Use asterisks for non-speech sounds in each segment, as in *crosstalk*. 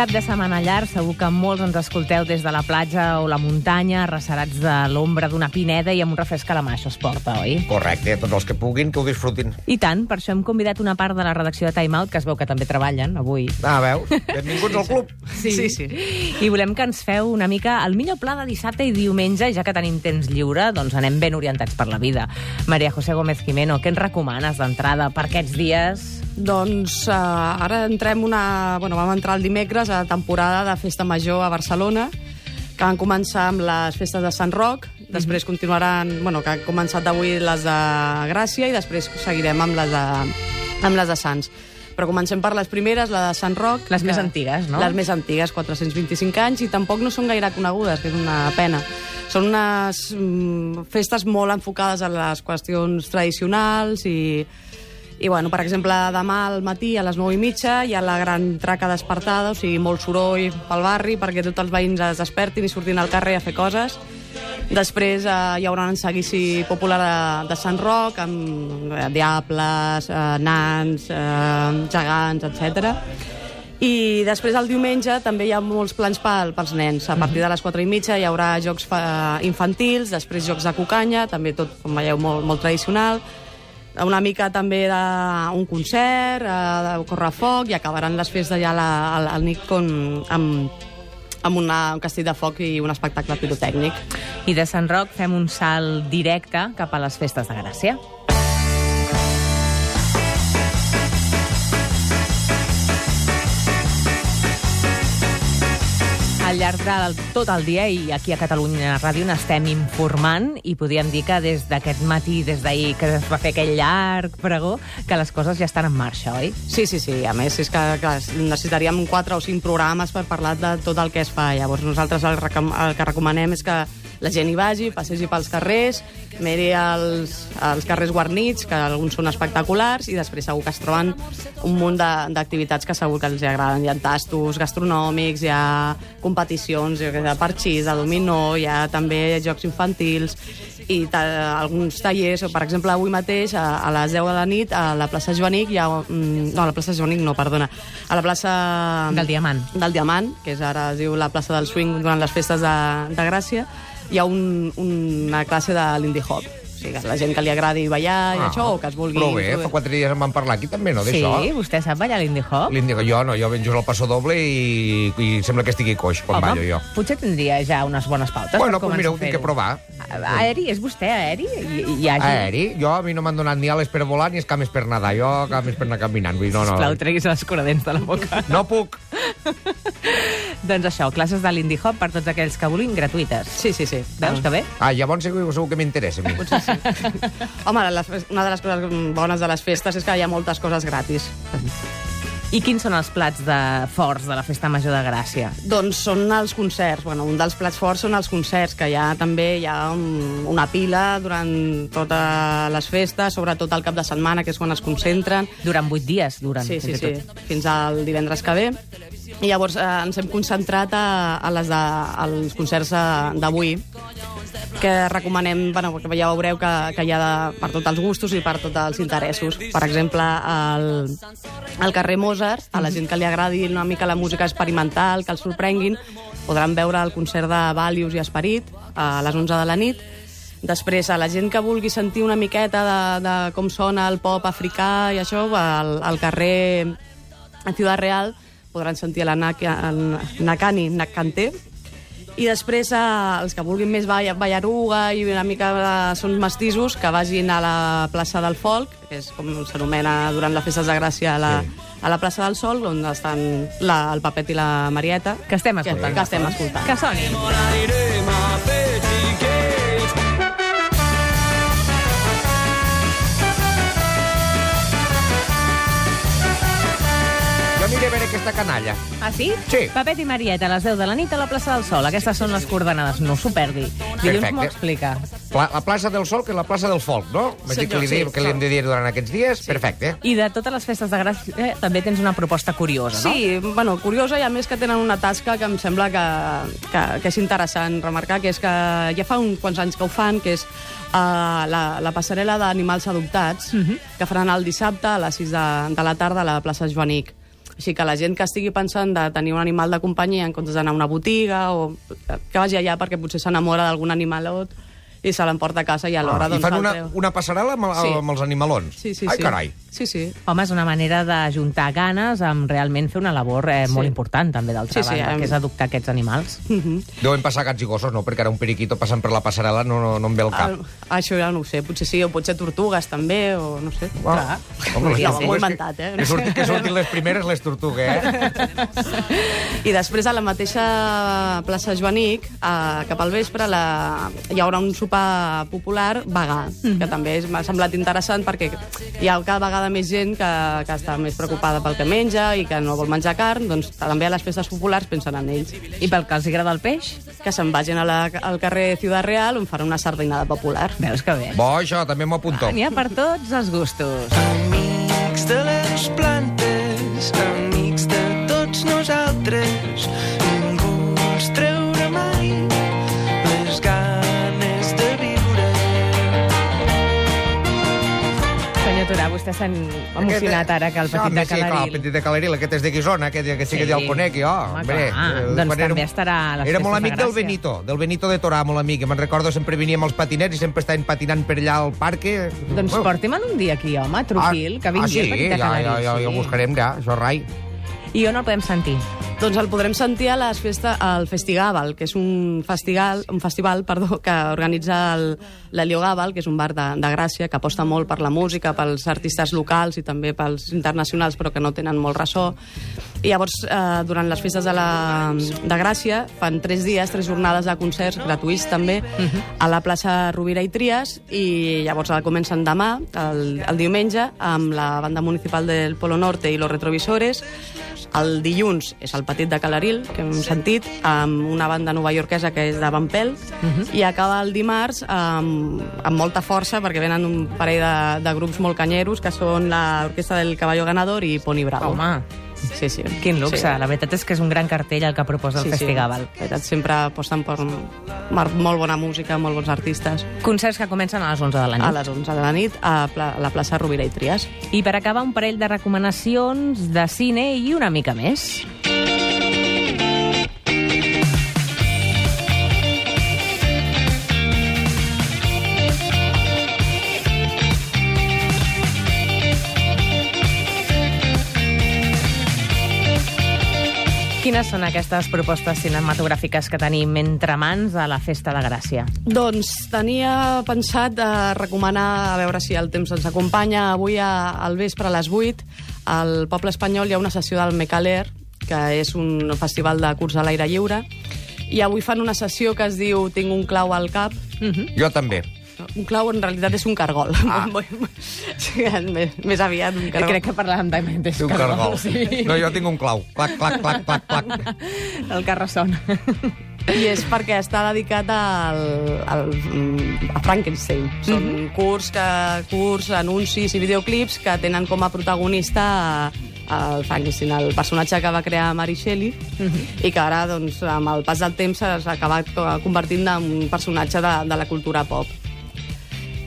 Cap de setmana llarg, segur que molts ens escolteu des de la platja o la muntanya, recerats de l'ombra d'una pineda i amb un refresc a la mà. Això es porta, oi? Correcte, tots els que puguin, que ho disfrutin. I tant, per això hem convidat una part de la redacció de Time Out, que es veu que també treballen avui. Ah, veus? Benvinguts al club. Sí. sí, sí. I volem que ens feu una mica el millor pla de dissabte i diumenge, ja que tenim temps lliure, doncs anem ben orientats per la vida. Maria José Gómez Jimeno, què ens recomanes d'entrada per aquests dies? Doncs uh, ara entrem una... Bueno, vam entrar el dimecres a la temporada de Festa Major a Barcelona, que van començar amb les festes de Sant Roc, després continuaran... Bueno, que han començat avui les de Gràcia i després seguirem amb les de, amb les de Sants. Però comencem per les primeres, la de Sant Roc. Les que- més antigues, no? Les més antigues, 425 anys, i tampoc no són gaire conegudes, que és una pena. Són unes mm, festes molt enfocades a les qüestions tradicionals i, i bueno, per exemple, demà al matí a les 9 i mitja hi ha la gran traca despertada, o sigui, molt soroll pel barri perquè tots els veïns es despertin i surtin al carrer a fer coses. Després eh, hi haurà un seguici popular de, de Sant Roc, amb eh, diables, eh, nans, eh, gegants, etc. I després el diumenge també hi ha molts plans pel, pels nens. A partir de les 4 i mitja hi haurà jocs fa, infantils, després jocs de cucanya, també tot, com veieu, molt, molt tradicional. Una mica també d'un concert, eh, de correfoc, i acabaran les festes ja a la, al, al con, amb, amb una, un castell de foc i un espectacle pirotècnic. I de Sant Roc fem un salt directe cap a les festes de Gràcia. Al llarg de tot el dia i aquí a Catalunya Ràdio n'estem informant i podríem dir que des d'aquest matí, des d'ahir que es va fer aquell llarg pregó, que les coses ja estan en marxa, oi? Sí, sí, sí. A més, és que clar, necessitaríem quatre o cinc programes per parlar de tot el que es fa. Llavors, nosaltres el, el que recomanem és que la gent hi vagi, passegi pels carrers, miri els, els carrers guarnits, que alguns són espectaculars, i després segur que es troben un munt de- d'activitats que segur que els hi agraden. Hi ha tastos gastronòmics, hi ha competicions sé, de parxís, de dominó, hi ha també jocs infantils, i ta alguns tallers, per exemple, avui mateix, a, a les 10 de la nit, a la plaça Joanic, hi ha... Mm, no, a la plaça Joanic no, perdona. A la plaça... Del Diamant. Del Diamant, que és ara es diu la plaça del Swing durant les festes de, de Gràcia, hi ha un, una classe de Lindy Hop. O sigui, que la gent que li agradi ballar i això, o que es vulgui... Prou bé, fa quatre dies en vam parlar aquí també, no, Sí, d'això? vostè sap ballar l'Indie Hop? L'Índic, jo no, jo ben just al passo doble i, i sembla que estigui coix quan ballo jo. potser tindria ja unes bones pautes Bueno, doncs mira, ho tinc que provar. Aeri, és vostè aeri? I, i hagi... Aeri, jo a mi no m'han donat ni ales per volar ni escames per nedar, jo cames per anar caminant, vull no, no. Sisplau, treguis les coradents de la boca. No puc. *laughs* doncs això, classes de l'Indie Hop per tots aquells que vulguin, gratuïtes. Sí, sí, sí. Veus que bé? Ah, llavors segur, segur que m'interessa a mi. Home, la, una de les coses bones de les festes és que hi ha moltes coses gratis. I quins són els plats de forts de la Festa Major de Gràcia? Doncs són els concerts. Bueno, un dels plats forts són els concerts, que ja també hi ha un, una pila durant totes les festes, sobretot al cap de setmana, que és quan es concentren. Durant vuit dies, duren. Sí, sí, sí, tot. fins al divendres que ve. I llavors eh, ens hem concentrat a, a les de, als concerts d'avui, que recomanem, bueno, que ja veureu que, que hi ha de, per tots els gustos i per tots els interessos. Per exemple, al, al carrer Mozart, a la gent que li agradi una mica la música experimental, que els sorprenguin, podran veure el concert de Valius i Esperit a les 11 de la nit. Després, a la gent que vulgui sentir una miqueta de, de com sona el pop africà i això, al, al carrer a Ciudad Real podran sentir la Nak- el Nakani Nakante, i després, eh, els que vulguin més ball ballaruga i una mica de sons mestissos, que vagin a la plaça del Folk, que és com s'anomena durant les festes de Gràcia a la, sí. a la plaça del Sol, on estan la, el Papet i la Marieta. Que estem Que, escoltant. que estem escoltant. Que soni. Aquesta canalla. Ah, sí? Sí. Papet i Marieta, a les 10 de la nit a la plaça del Sol. Aquestes són les coordenades, no s'ho perdi. Dilluns m'ho explica. Pla, la plaça del Sol, que és la plaça del Folk, no? M'has dit que li, sí, que li hem de dir durant aquests dies? Perfecte. I de totes les festes de Gràcia eh, també tens una proposta curiosa, no? Sí, bueno, curiosa i a més que tenen una tasca que em sembla que, que, que és interessant remarcar, que és que ja fa uns quants anys que ho fan, que és uh, la, la passarel·la d'animals adoptats, que faran el dissabte a les 6 de, de la tarda a la plaça Joanic. Així que la gent que estigui pensant de tenir un animal de companyia en comptes d'anar a una botiga o que vagi allà perquè potser s'enamora d'algun animalot i se l'emporta a casa i alhora Ah, I doncs, fan el una, una passarel·la amb, Sí. amb els animalons? Sí, sí, Ai, sí. carai. Sí, sí. Home, és una manera de juntar ganes amb realment fer una labor eh, Sí. molt important, també, d'altra Sí, sí, banda, em- que és adoptar aquests animals. Mhm. Deuen passar gats i gossos, no? Perquè ara un periquito passant per la passarel·la no, no, no em ve al cap. Ah, això ja no ho sé, potser sí, o potser tortugues també, o no sé. Clar. Home, ser. Ho he inventat, eh? Que, que, surtin, que surtin les primeres, les tortugues, eh? *laughs* I després, a la mateixa plaça Joanic, a, cap al vespre, la, hi haurà un sopar popular vegà, que també és- m'ha semblat interessant perquè hi ha cada vegada més gent que, que està més preocupada pel que menja i que no vol menjar carn, doncs també a les festes populars pensen en ells. I pel que els agrada el peix, Que se'n vagin a la, al carrer Ciudad Real on faran una sardinada popular. veus que bé. Bo, això, també m'ho apunto. Ah, N'hi ha per tots els gustos. Amics de les plantes, amics de tots nosaltres, Senyor Turà, vostè s'ha emocionat ara que el petit de Sí, clar, el Calaril... petit de Calaril, aquest és de Guisona, aquest, aquest sí que Sí. ja el conec, jo. Home, Hombre, clar. eh, Doncs era també estarà a les Era molt de amic del Gràcia. Benito, del Benito de Torà, molt amic. Me'n recordo, sempre venia amb els patinets i sempre estaven patinant per allà al parc. Doncs porti'm un dia aquí, home, tranquil, que vingui ah, sí, el petit de ja, ja, Calaril. ja, ja, ho buscarem, ja, això rai. I on el podem sentir? Doncs el podrem sentir a les festa, al Festigàbal, que és un festival, un festival perdó, que organitza el- l'Helio Gàbal, que és un bar de, de Gràcia, que aposta molt per la música, pels artistes locals i també pels internacionals, però que no tenen molt ressò. I llavors, eh, durant les festes de, la, de Gràcia, fan tres dies, tres jornades de concerts gratuïts també, a la plaça Rovira i Trias, i llavors comencen demà, el, el diumenge, amb la banda municipal del Polo Norte i los retrovisores, el dilluns és el Petit de Calaril, que hem sentit, amb una banda novaiorquesa que és de Van Pelt, i acaba el dimarts amb, amb molta força, perquè venen un parell de, de grups molt canyeros, que són l'Orquestra del Caballo Ganador i Pony Bravo. Home, Sí, sí. quin luxe. Sí. La veritat és que és un gran cartell el que proposa el Festigàbal. Sí, la veritat, sempre aposten per mar- molt bona música, molt bons artistes. Concerts que comencen a les 11 de la nit. A les 11 de la nit a, pla, a la plaça Rovira i Trias. I per acabar, un parell de recomanacions de cine i una mica més. Quines són aquestes propostes cinematogràfiques que tenim entre mans a la Festa de Gràcia? Doncs tenia pensat de recomanar, a veure si el temps ens acompanya, avui a, al vespre a les 8, al Poble Espanyol hi ha una sessió del Mecaler, que és un festival de curs a l'aire lliure, i avui fan una sessió que es diu Tinc un clau al cap. Jo també. Un clau en realitat és un cargol. Ah. *laughs* sí, *laughs* més, més aviat un cargol. Crec que parlàvem de Té un cargol. Sí. No, jo tinc un clau. Clac, clac, clac, clac, clac. *laughs* El carrasson. I és perquè està dedicat al, al, a Frankenstein. Són mm -hmm. curs, que, curs, anuncis i videoclips que tenen com a protagonista el Frankenstein, el personatge que va crear Mary Shelley, mm -hmm. i que ara, doncs, amb el pas del temps, s'ha acabat convertint en un personatge de, de la cultura pop.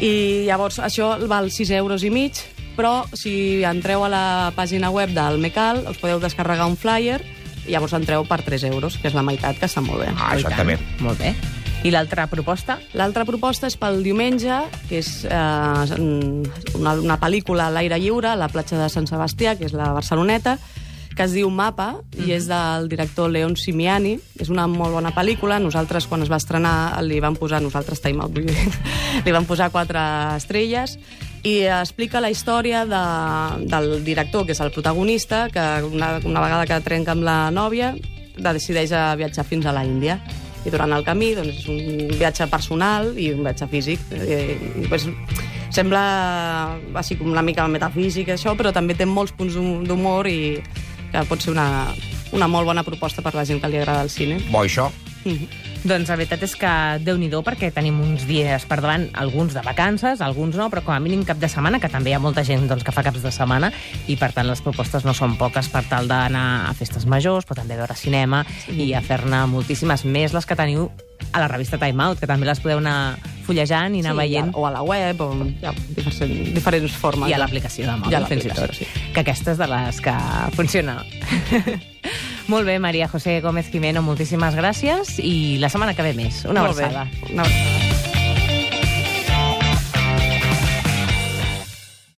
I llavors això val 6 euros i mig, però si entreu a la pàgina web del Mecal us podeu descarregar un flyer i llavors entreu per 3 euros, que és la meitat, que està molt bé. Ah, això està bé. Molt bé. I l'altra proposta? L'altra proposta és pel diumenge, que és eh, una, una pel·lícula a l'aire lliure a la platja de Sant Sebastià, que és la Barceloneta, que es diu Mapa, i és del director Leon Simiani. És una molt bona pel·lícula. Nosaltres, quan es va estrenar, li van posar... Nosaltres, Time Out, vull dir, li van posar quatre estrelles i explica la història de, del director, que és el protagonista, que una, una vegada que trenca amb la nòvia, decideix a viatjar fins a la Índia i durant el camí doncs, és un viatge personal i un viatge físic. I, i, pues, sembla així com una mica metafísic, això, però també té molts punts d'hum- d'humor i que pot ser una, una molt bona proposta per la gent que li agrada el cine. Bo, això. Mhm. Doncs la veritat és que déu nhi perquè tenim uns dies per davant, alguns de vacances, alguns no, però com a mínim cap de setmana, que també hi ha molta gent doncs, que fa caps de setmana, i per tant les propostes no són poques per tal d'anar a festes majors, però també a veure cinema sí. i a fer-ne moltíssimes més les que teniu a la revista Time Out, que també les podeu anar fullejant i anar Sí, veient. o a la web, o hi ha diferents, diferents formes. I a l'aplicació de mòbil, fins i tot. sí. Que aquesta és de les que funciona. *laughs* Molt bé, Maria José Gómez Jimeno, moltíssimes gràcies i la setmana que ve més. Una Molt bé. abraçada. Una abraçada.